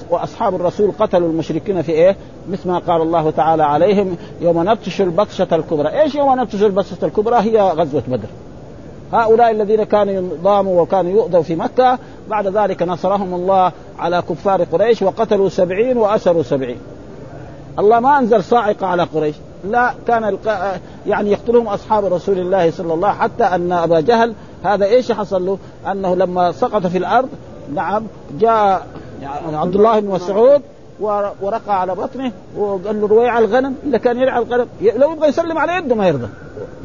وأصحاب الرسول قتلوا المشركين في إيه؟ مثل ما قال الله تعالى عليهم يوم نبطش البطشة الكبرى، إيش يوم نبطش البطشة الكبرى؟ هي غزوة بدر. هؤلاء الذين كانوا ينضاموا وكانوا يؤذوا في مكة بعد ذلك نصرهم الله على كفار قريش وقتلوا سبعين وأسروا سبعين الله ما أنزل صاعقة على قريش لا كان يعني يقتلهم أصحاب رسول الله صلى الله حتى أن أبا جهل هذا إيش حصل له أنه لما سقط في الأرض نعم جاء عبد الله بن مسعود ورقى على بطنه وقال له رويع الغنم اذا كان يرعى الغنم. لو يبغى يسلم على يده ما يرضى.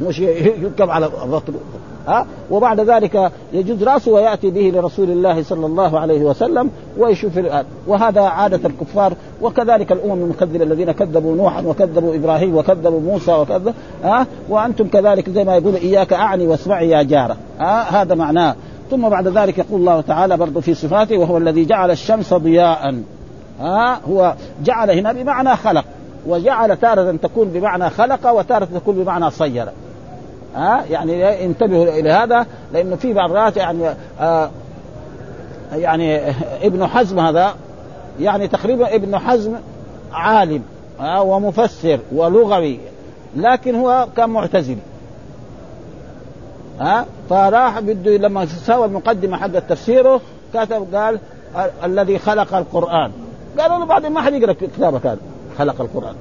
مش [LAUGHS] يركب على بطنه. ها؟ وبعد ذلك يجوز رأسه ويأتي به لرسول الله صلى الله عليه وسلم ويشوف الآن وهذا عادة الكفار وكذلك الأمم المكذبة الذين كذبوا نوحا وكذبوا إبراهيم وكذبوا موسى وكذا ها؟ وأنتم كذلك زي ما يقول إياك أعني واسمعي يا جارة. ها؟ هذا معناه. ثم بعد ذلك يقول الله تعالى برضه في صفاته وهو الذي جعل الشمس ضياء. ها؟ هو جعل هنا بمعنى خلق وجعل تارة تكون بمعنى خلق وتارة تكون بمعنى صير. ها؟ يعني انتبهوا إلى هذا لأنه في بعض يعني آه يعني ابن حزم هذا يعني تقريبا ابن حزم عالم آه ومفسر ولغوي لكن هو كان معتزلي ها؟ فراح بده لما سوى المقدمة حق تفسيره كتب قال الذي خلق القرآن. قالوا له بعدين ما حد يقرأ كتابك هذا خلق القرآن.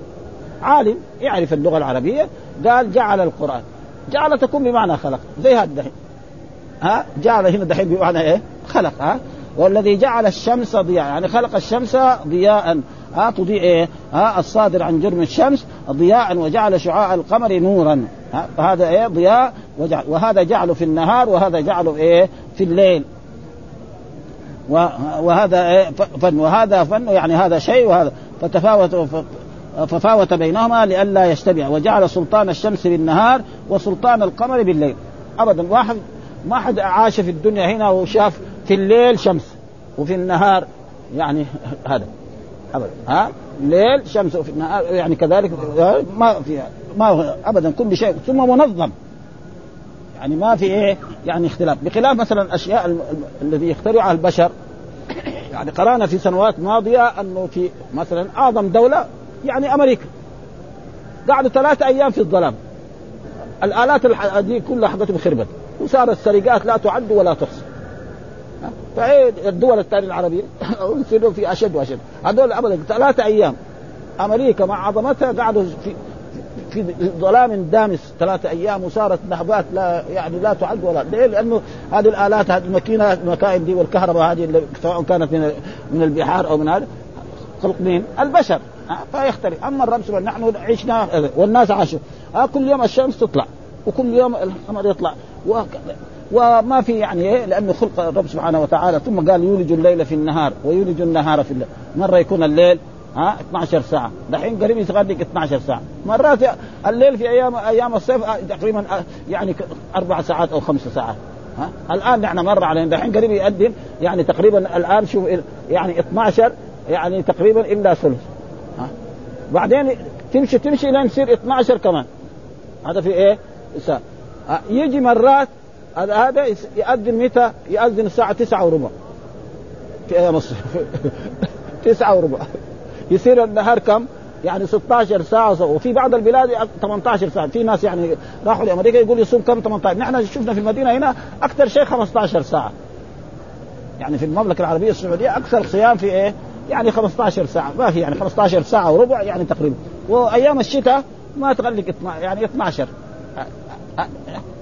عالم يعرف اللغة العربية قال جعل القرآن. جعل تكون بمعنى خلق. زي هذا دحين. ها؟ جعل هنا دحين بمعنى إيه؟ خلق ها؟ والذي جعل الشمس ضياء. يعني خلق الشمس ضياء. ها تضيء إيه؟ ها الصادر عن جرم الشمس ضياء وجعل شعاع القمر نورا. هذا إيه؟ ضياء وجعل وهذا جعله في النهار وهذا جعله إيه؟ في الليل. وهذا إيه؟ فن وهذا فن يعني هذا شيء وهذا فتفاوت ففاوت بينهما لئلا يجتمع وجعل سلطان الشمس بالنهار وسلطان القمر بالليل. ابدا واحد ما حد عاش في الدنيا هنا وشاف في الليل شمس وفي النهار يعني [LAUGHS] هذا. ابدا. ها؟ ليل شمس وفي النهار يعني كذلك ما في ما ابدا كل شيء. ثم منظم. يعني ما في إيه؟ يعني اختلاف. بخلاف مثلا الاشياء الذي يخترعها البشر. يعني قرأنا في سنوات ماضية أنه في مثلا أعظم دولة يعني أمريكا. قعدوا ثلاثة أيام في الظلام. الآلات دي كلها حقتهم خربت وصار السرقات لا تعد ولا تحصى. فالدول الثانية العربية. [COUGHS] يصيروا في أشد وأشد. هذول ابدا ثلاثة أيام. أمريكا مع عظمتها قعدوا في في ظلام دامس ثلاثة أيام وصارت نهبات لا يعني لا تعد ولا. ليه؟ لأنه هذه الآلات هذه الماكينة المكائن دي والكهرباء هذه سواء كانت من من البحار أو من هذا خلق مين؟ البشر فيختلف أما الرب سبحانه نحن عشنا والناس عاشوا. كل يوم الشمس تطلع وكل يوم القمر يطلع. وهكذا. وما في يعني إيه لأنه خلق الرب سبحانه وتعالى. ثم قال يولج الليل في النهار ويولج النهار في الليل. مرة يكون الليل ها 12 ساعة. دحين قريب يتغدق 12 ساعة. مرات الليل في أيام أيام الصيف تقريبا يعني أربع ساعات أو خمس ساعات. ها؟ الآن نحن مر علينا. دحين قريب يقدم يعني تقريبا الآن شوف يعني 12 يعني تقريبا إلا ثلث. ها؟ بعدين تمشي تمشي لين تصير 12 كمان. هذا في إيه؟ ساعة. يجي مرات هذا يأذن متى؟ يأذن الساعة تسعة وربع. في الصيف [LAUGHS] تسعة وربع. يصير النهار كم؟ يعني 16 ساعة وفي بعض البلاد 18 ساعة. في ناس يعني راحوا لأمريكا يقول يصوم كم؟ 18 نحن شفنا في المدينة هنا أكثر شيء 15 ساعة. يعني في المملكة العربية السعودية أكثر صيام في إيه؟ يعني 15 ساعة. ما في يعني 15 ساعة وربع يعني تقريبا. وأيام الشتاء ما تغلق يعني 12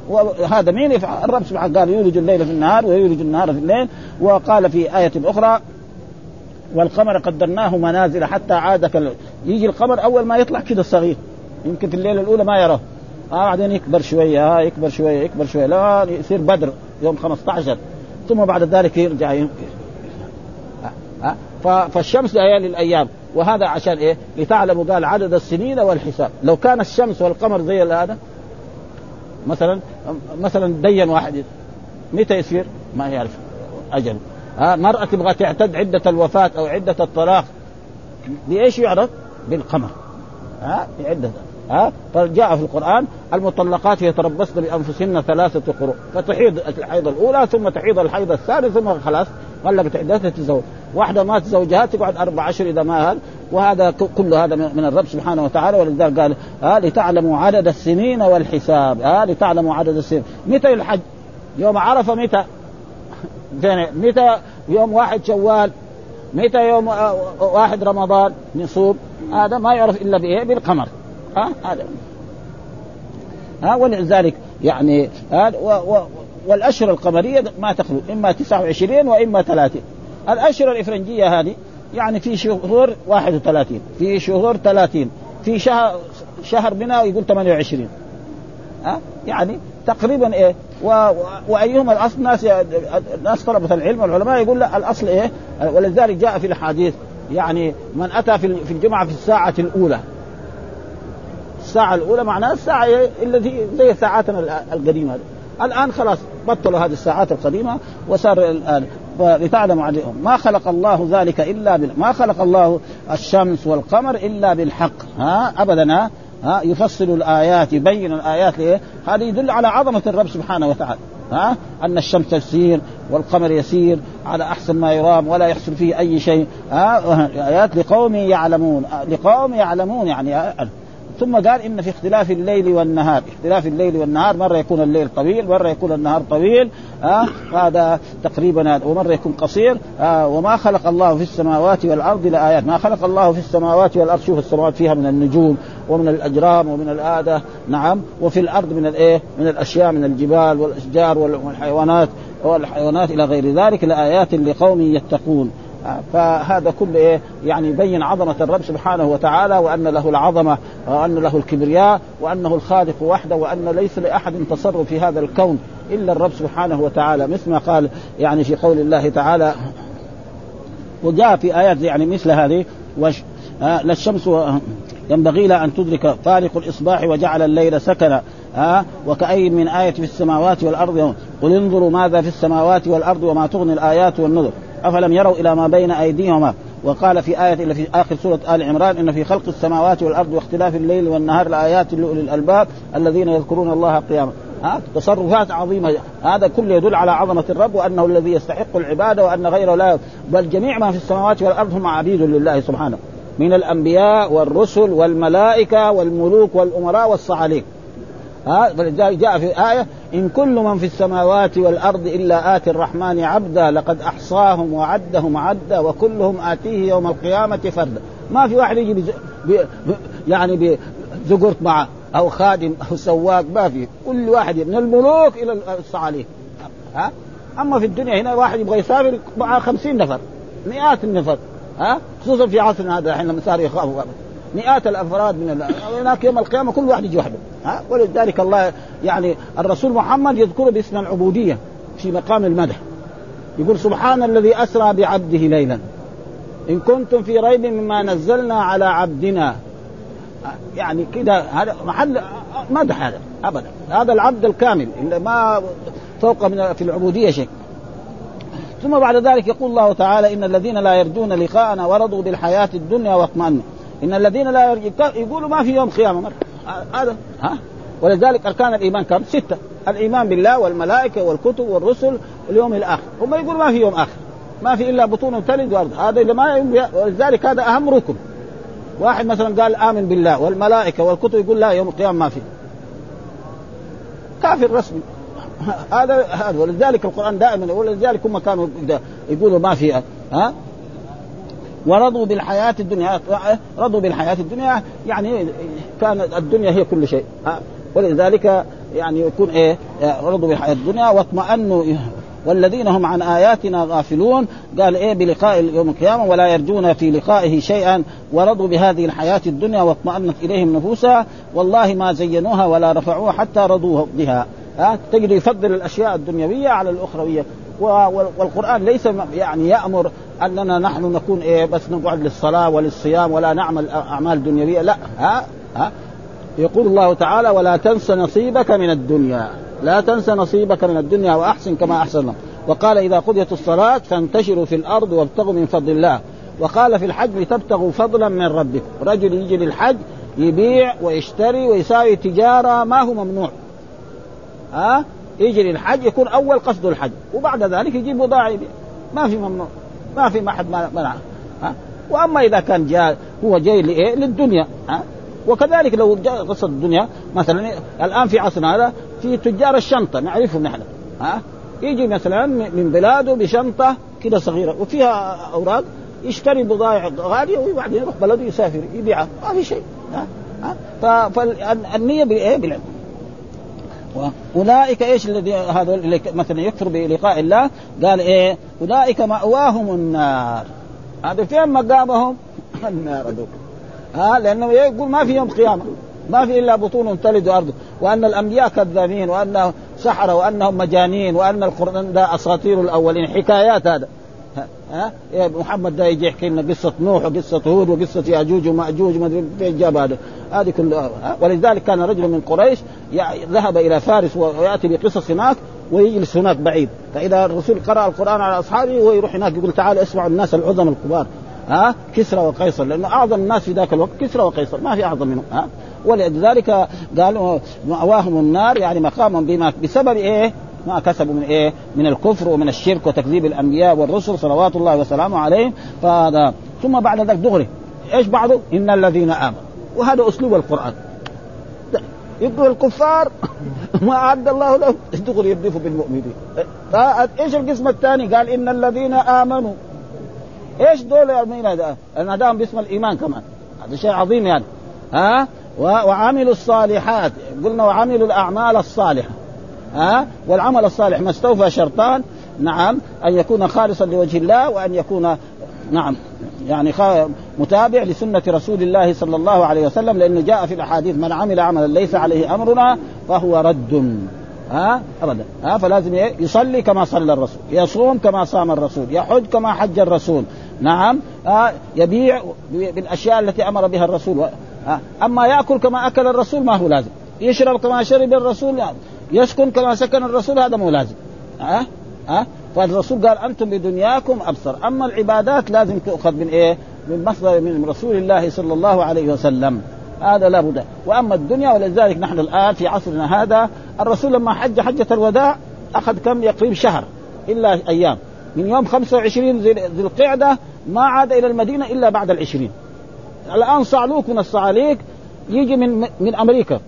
وهذا مين؟ يفعل الرب سبحانه قال يولج الليل في النهار ويولج النهار في الليل. وقال في آية أخرى والقمر قدرناه منازل حتى عاد كال... يجي القمر أول ما يطلع كده صغير يمكن في الليلة الأولى ما يراه. آه بعدين يكبر شوية ها آه يكبر شوية يكبر شوية. لا يصير بدر يوم 15 ثم بعد ذلك يرجع يمكن. آه فالشمس ليالي الأيام وهذا عشان إيه؟ لتعلموا قال عدد السنين والحساب، لو كان الشمس والقمر زي هذا مثلا مثلا دين واحد متى يصير؟ ما يعرف. أجل. ها مرأة تبغى تعتد عدة الوفاة أو عدة الطلاق بإيش يعرف؟ بالقمر. ها بعدة ها فجاء في القرآن المطلقات يتربصن بأنفسهن ثلاثة قروء فتحيض الحيضة الأولى ثم تحيض الحيض الثانية ثم خلاص. غلقت عدتها تتزوج. واحدة مات زوجها تقعد أربع أشهر إذا ما هذا وهذا كل هذا من الرب سبحانه وتعالى. ولذلك قال ها لتعلموا عدد السنين والحساب. ها لتعلموا عدد السنين. متى الحج؟ يوم عرفة متى؟ [LAUGHS] متى يوم واحد شوال؟ متى يوم واحد رمضان؟ نصوم. هذا ما يعرف إلا بإيه؟ بالقمر. ها هذا. ها ولذلك يعني والأشهر القمرية ما تخلو إما 29 وإما 30 الأشهر الإفرنجية هذه يعني في شهور 31 في شهور 30 في شهر شهر منها يقول 28 ها؟ يعني تقريبا إيه؟ و... وأيهما الأصل؟ ناس ناس طلبة العلم والعلماء يقول لا الأصل إيه؟ ولذلك جاء في الحديث يعني من أتى في الجمعة في الساعة الأولى. الساعة الأولى معناها الساعة التي زي ساعاتنا القديمة الآن خلاص بطلوا هذه الساعات القديمة وصار الآن. لتعلموا عليهم. ما خلق الله ذلك إلا بال... ما خلق الله الشمس والقمر إلا بالحق. ها؟ أبدا. ها؟ ها؟ يفصل الآيات يبين الآيات ليه؟ هذا يدل على عظمة الرب سبحانه وتعالى. ها؟ أن الشمس تسير والقمر يسير على أحسن ما يرام ولا يحصل فيه أي شيء. ها؟ آيات لقوم يعلمون. لقوم يعلمون يعني. ثم قال إن في اختلاف الليل والنهار. اختلاف الليل والنهار مرة يكون الليل طويل مرة يكون النهار طويل آه هذا تقريبا هذا ومرة يكون قصير آه وما خلق الله في السماوات والأرض لآيات. ما خلق الله في السماوات والأرض شوف السماوات فيها من النجوم ومن الأجرام ومن الآدة نعم. وفي الأرض من الايه من الأشياء من الجبال والأشجار والحيوانات والحيوانات إلى غير ذلك لآيات لقوم يتقون. فهذا كله إيه؟ يعني يبين عظمة الرب سبحانه وتعالى وأن له العظمة وأن له الكبرياء وأنه الخالق وحده وأن ليس لأحد تصرف في هذا الكون إلا الرب سبحانه وتعالى. مثل ما قال يعني في قول الله تعالى وجاء في آيات يعني مثل هذه وش آه لا الشمس ينبغي لها أن تدرك فارق الإصباح وجعل الليل سكنا. آه وكأي من آية في السماوات والأرض قل انظروا ماذا في السماوات والأرض وما تغني الآيات والنذر. أفلم يروا إلى ما بين أيديهما؟ وقال في آية في آخر سورة آل عمران إن في خلق السماوات والأرض واختلاف الليل والنهار لآيات لأولي الألباب الذين يذكرون الله قياما. ها؟ تصرفات عظيمة. هذا كله يدل على عظمة الرب وأنه الذي يستحق العبادة وأن غيره لا بل جميع ما في السماوات والأرض هم عبيد لله سبحانه. من الأنبياء والرسل والملائكة والملوك والأمراء والصعاليك ها جاء في آية إن كل من في السماوات والأرض إلا آتي الرحمن عبدا لقد أحصاهم وعدهم عدا وكلهم آتيه يوم القيامة فردا. ما في واحد يجي بز... ب... ب... يعني بزقرت معه أو خادم أو سواق ما في. كل واحد من الملوك إلى الصعاليك ها؟ أما في الدنيا هنا واحد يبغى يسافر مع خمسين نفر مئات النفر. ها؟ خصوصا في عصرنا هذا الحين لما صار يخافوا. مئات الأفراد من هناك يوم القيامة كل واحد يجي وحده ها؟ ولذلك الله يعني الرسول محمد يذكره باسم العبودية في مقام المدح. يقول سبحان الذي أسرى بعبده ليلا. إن كنتم في ريب مما نزلنا على عبدنا. يعني كده هذا محل مدح هذا ابدا. هذا العبد الكامل اللي ما فوق من في العبودية شيء. ثم بعد ذلك يقول الله تعالى إن الذين لا يرجون لقاءنا ورضوا بالحياة الدنيا واطمأنوا إن الذين لا يقولوا ما في يوم قيامة هذا ها؟ ولذلك أركان الإيمان كم؟ ستة. الإيمان بالله والملائكة والكتب والرسل واليوم الآخر. هم يقولوا ما في يوم آخر. ما في إلا بطون تلد وأرض. هذا اللي ما ولذلك هذا أهم ركن. واحد مثلا قال آمن بالله والملائكة والكتب يقول لا يوم القيامة ما في. كافر رسمي. هذا هذا. ولذلك القرآن دائما ولذلك هم كانوا يقولوا ما في ها؟ ورضوا بالحياة الدنيا. رضوا بالحياة الدنيا يعني كانت الدنيا هي كل شيء. ولذلك يعني يكون إيه؟ رضوا بالحياة الدنيا واطمأنوا. والذين هم عن آياتنا غافلون. قال إيه؟ بلقاء يوم القيامة ولا يرجون في لقائه شيئا. ورضوا بهذه الحياة الدنيا واطمأنت إليهم نفوسها والله ما زينوها ولا رفعوها حتى رضوا بها. ها؟ تجد يفضل الأشياء الدنيوية على الأخروية. والقرآن ليس يعني يأمر أننا نحن نكون إيه بس نقعد للصلاة وللصيام ولا نعمل أعمال دنيوية. لا. ها؟ ها؟ يقول الله تعالى ولا تنس نصيبك من الدنيا. لا تنس نصيبك من الدنيا وأحسن كما أحسن وقال إذا قضيت الصلاة فانتشروا في الأرض وابتغوا من فضل الله. وقال في الحج لتبتغوا فضلا من ربكم رجل يجي للحج يبيع ويشتري ويساوي تجارة ما هو ممنوع. ها؟ يجي للحج يكون أول قصده الحج وبعد ذلك يجيب بضاعه ما في ممنوع ما في ما حد منع ها؟ وأما إذا كان جاء هو جاي لإيه؟ للدنيا ها؟ وكذلك لو جاء قصه الدنيا مثلا الآن في عصرنا هذا في تجار الشنطة نعرفهم نحن ها؟ يجي مثلا من بلاده بشنطة كده صغيرة وفيها اوراق يشتري بضائع غالية وبعدين يروح بلده يسافر يبيعها ما في شيء ها؟ فالنية بإيه؟ بالعلم. اولئك إيش الذي هذول مثلا يكفر بلقاء الله؟ قال إيه؟ أولئك مأواهم النار. هذا فين مقامهم؟ [LAUGHS] النار هذول ها؟ لأنه يقول ما في يوم قيامة. ما في إلا بطون تلد ارض وأن الأنبياء كذابين وأن سحره وأنهم مجانين وأن القرآن ده أساطير الأولين. حكايات هذا. ها؟ إيه محمد ده يجي يحكي لنا قصة نوح وقصة هود وقصة ياجوج وماجوج ما أدري جاب هذا. هذه كلها. ولذلك كان رجل من قريش ذهب إلى فارس ويأتي بقصص هناك ويجلس هناك بعيد. فإذا الرسول قرأ القرآن على أصحابه ويروح هناك يقول تعالوا اسمعوا الناس العظم الكبار. ها؟ كسرى وقيصر. لأنه أعظم الناس في ذاك الوقت كسرى وقيصر. ما في أعظم منهم. ها؟ ولذلك قالوا مأواهم النار يعني مقام بما بسبب إيه؟ ما كسبوا من إيه؟ من الكفر ومن الشرك وتكذيب الأنبياء والرسل صلوات الله وسلامه عليهم. فهذا ثم بعد ذلك دغري. إيش بعده؟ إن الذين آمنوا. وهذا أسلوب القرآن. يبدو الكفار [LAUGHS] ما أعد الله لهم. دغري يضيفوا بالمؤمنين؟ إيش القسم الثاني؟ قال إن الذين آمنوا. إيش دول هذا؟ ناداهم باسم الإيمان كمان. هذا شيء عظيم يعني. ها؟ وعملوا الصالحات. قلنا وعملوا الأعمال الصالحة. ها؟ والعمل الصالح ما استوفى شرطان نعم أن يكون خالصا لوجه الله وأن يكون نعم يعني متابع لسنة رسول الله صلى الله عليه وسلم لأنه جاء في الأحاديث من عمل عملا ليس عليه أمرنا فهو رد. ها؟ ابدا. ها؟ فلازم يصلي كما صلى الرسول يصوم كما صام الرسول يحج كما حج الرسول. نعم؟ ها؟ يبيع بالأشياء التي أمر بها الرسول. ها؟ أما يأكل كما أكل الرسول ما هو لازم. يشرب كما شرب الرسول يسكن كما سكن الرسول هذا مو لازم. ها؟ ها؟ فالرسول قال أنتم بدنياكم أبصر. أما العبادات لازم تؤخذ من إيه؟ من مصدر من رسول الله صلى الله عليه وسلم. هذا لا بد. وأما الدنيا ولذلك نحن الآن في عصرنا هذا الرسول لما حج حجة الوداع أخذ كم؟ يقريب شهر إلا أيام. من يوم 25 ذي القعدة ما عاد إلى المدينة إلا بعد العشرين. الآن صعلوك من الصعاليك يجي من من أمريكا.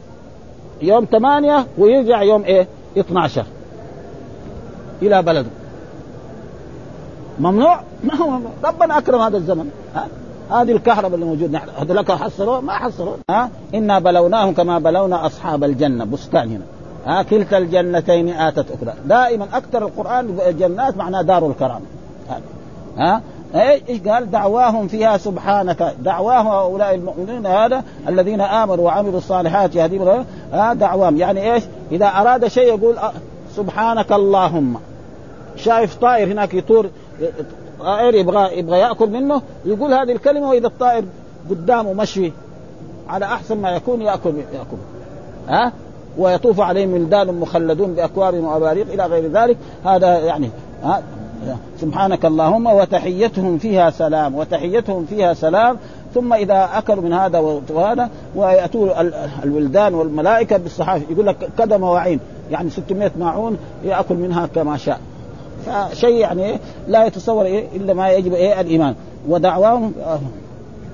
يوم ثمانية ويرجع يوم إيه؟ 12 إلى بلده. ممنوع؟ ما هو ممنوع ربنا أكرم هذا الزمن. ها؟ هذه الكهرباء اللي موجود نحن هذولك حصلوا ما حصلوا ها؟ إنا بلوناهم كما بلونا أصحاب الجنة. بستان هنا. ها؟ كلتا الجنتين آتت اكلها دائما أكثر القرآن الجنات معناه دار الكرامه ها؟ إيش قال دعواهم فيها سبحانك. دعواهم هؤلاء المؤمنين هذا الذين آمنوا وعملوا الصالحات يهديهم ها دعواهم. يعني إيش؟ إذا أراد شيء يقول سبحانك اللهم. شايف طائر هناك يطور طائر يبغى يبغى يأكل منه يقول هذه الكلمة وإذا الطائر قدامه مشوي على أحسن ما يكون يأكل يأكل. ها؟ ويطوف عليهم ولدان مخلدون باكواب وأباريق إلى غير ذلك. هذا يعني ها؟ سبحانك اللهم وتحيتهم فيها سلام وتحيتهم فيها سلام ثم إذا أكلوا من هذا وهذا وياتوا الولدان والملائكة بالصحائف يقول لك كذا مواعين يعني 600 ماعون يأكل منها كما شاء. فشيء يعني لا يتصور إيه إلا ما يجب إيه الإيمان. ودعواهم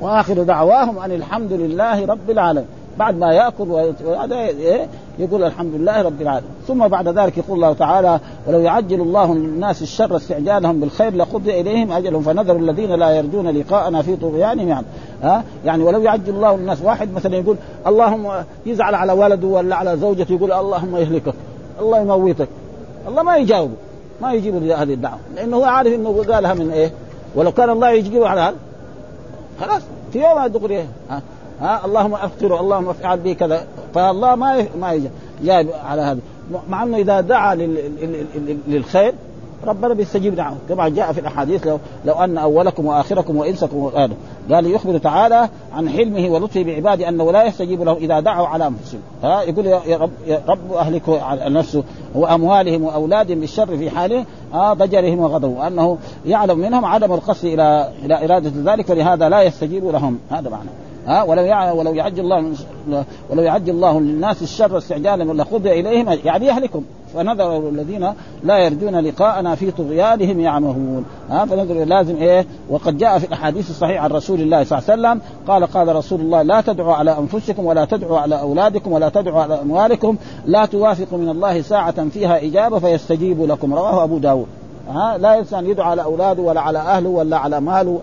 وآخر دعواهم أن الحمد لله رب العالمين. بعد ما يأكل وهذا إيه؟ يقول الحمد لله رب العالمين. ثم بعد ذلك يقول الله تعالى ولو يعجل الله للناس الشر استعجالهم بالخير لقضي إليهم أجلهم فنذر الذين لا يرجون لقاءنا في طغيانهم. يعني ها؟ يعني ولو يعجل الله للناس واحد مثلا يقول اللهم يزعل على ولده ولا على زوجته يقول اللهم يهلكك الله يموتك الله ما يجاوبه ما يجيب هذه الدعوة. لأنه هو عارف إنه قالها من إيه؟ ولو كان الله يجيبه على هذا خلاص في يوم دغري ها, اللهم افطره اللهم أفعل به كذا. فالله ما ما جايب على هذا. مع أنه إذا دعا للخير ربنا بيستجيب دعوه كما جاء في الأحاديث لو لو أن أولكم وآخركم وإنسكم وآله قال يخبر تعالى عن حلمه ولطفه بعباده أنه لا يستجيب لهم إذا دعوا على أنفسهم. ها يقول يا رب يا رب على نفسه وأموالهم وأولادهم بالشر في حاله آه ضجرهم وغضبهم. وأنه يعلم منهم عدم القصد إلى إلى إرادة ذلك فلهذا لا يستجيب لهم. هذا معنى. ها؟ ولو ولو يعجل الله ولو يعجل الله للناس الشر استعجالا لقضي إليهم يعني يهلكهم. فنذر الذين لا يرجون لقاءنا في طغيانهم يعمهون. ها؟ فنذر لازم إيه؟ وقد جاء في الأحاديث الصحيحة عن رسول الله صلى الله عليه وسلم قال قال رسول الله لا تدعوا على أنفسكم ولا تدعوا على أولادكم ولا تدعوا على أموالكم لا توافقوا من الله ساعة فيها إجابة فيستجيب لكم. رواه أبو داود. ها؟ لا إنسان يدعو على أولاده ولا على أهله ولا على ماله.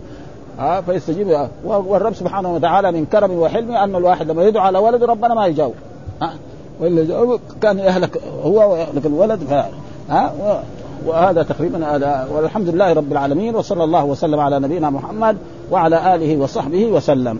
ها فيستجيب والرب سبحانه وتعالى من كرمه وحلمه أن الواحد لما يدعو على ولده ربنا ما يجاوب. ها؟ وإلا كان يهلك هو ويهلك الولد ف... ها؟ وهذا تقريبا هذا. والحمد لله رب العالمين وصلى الله وسلم على نبينا محمد وعلى آله وصحبه وسلم.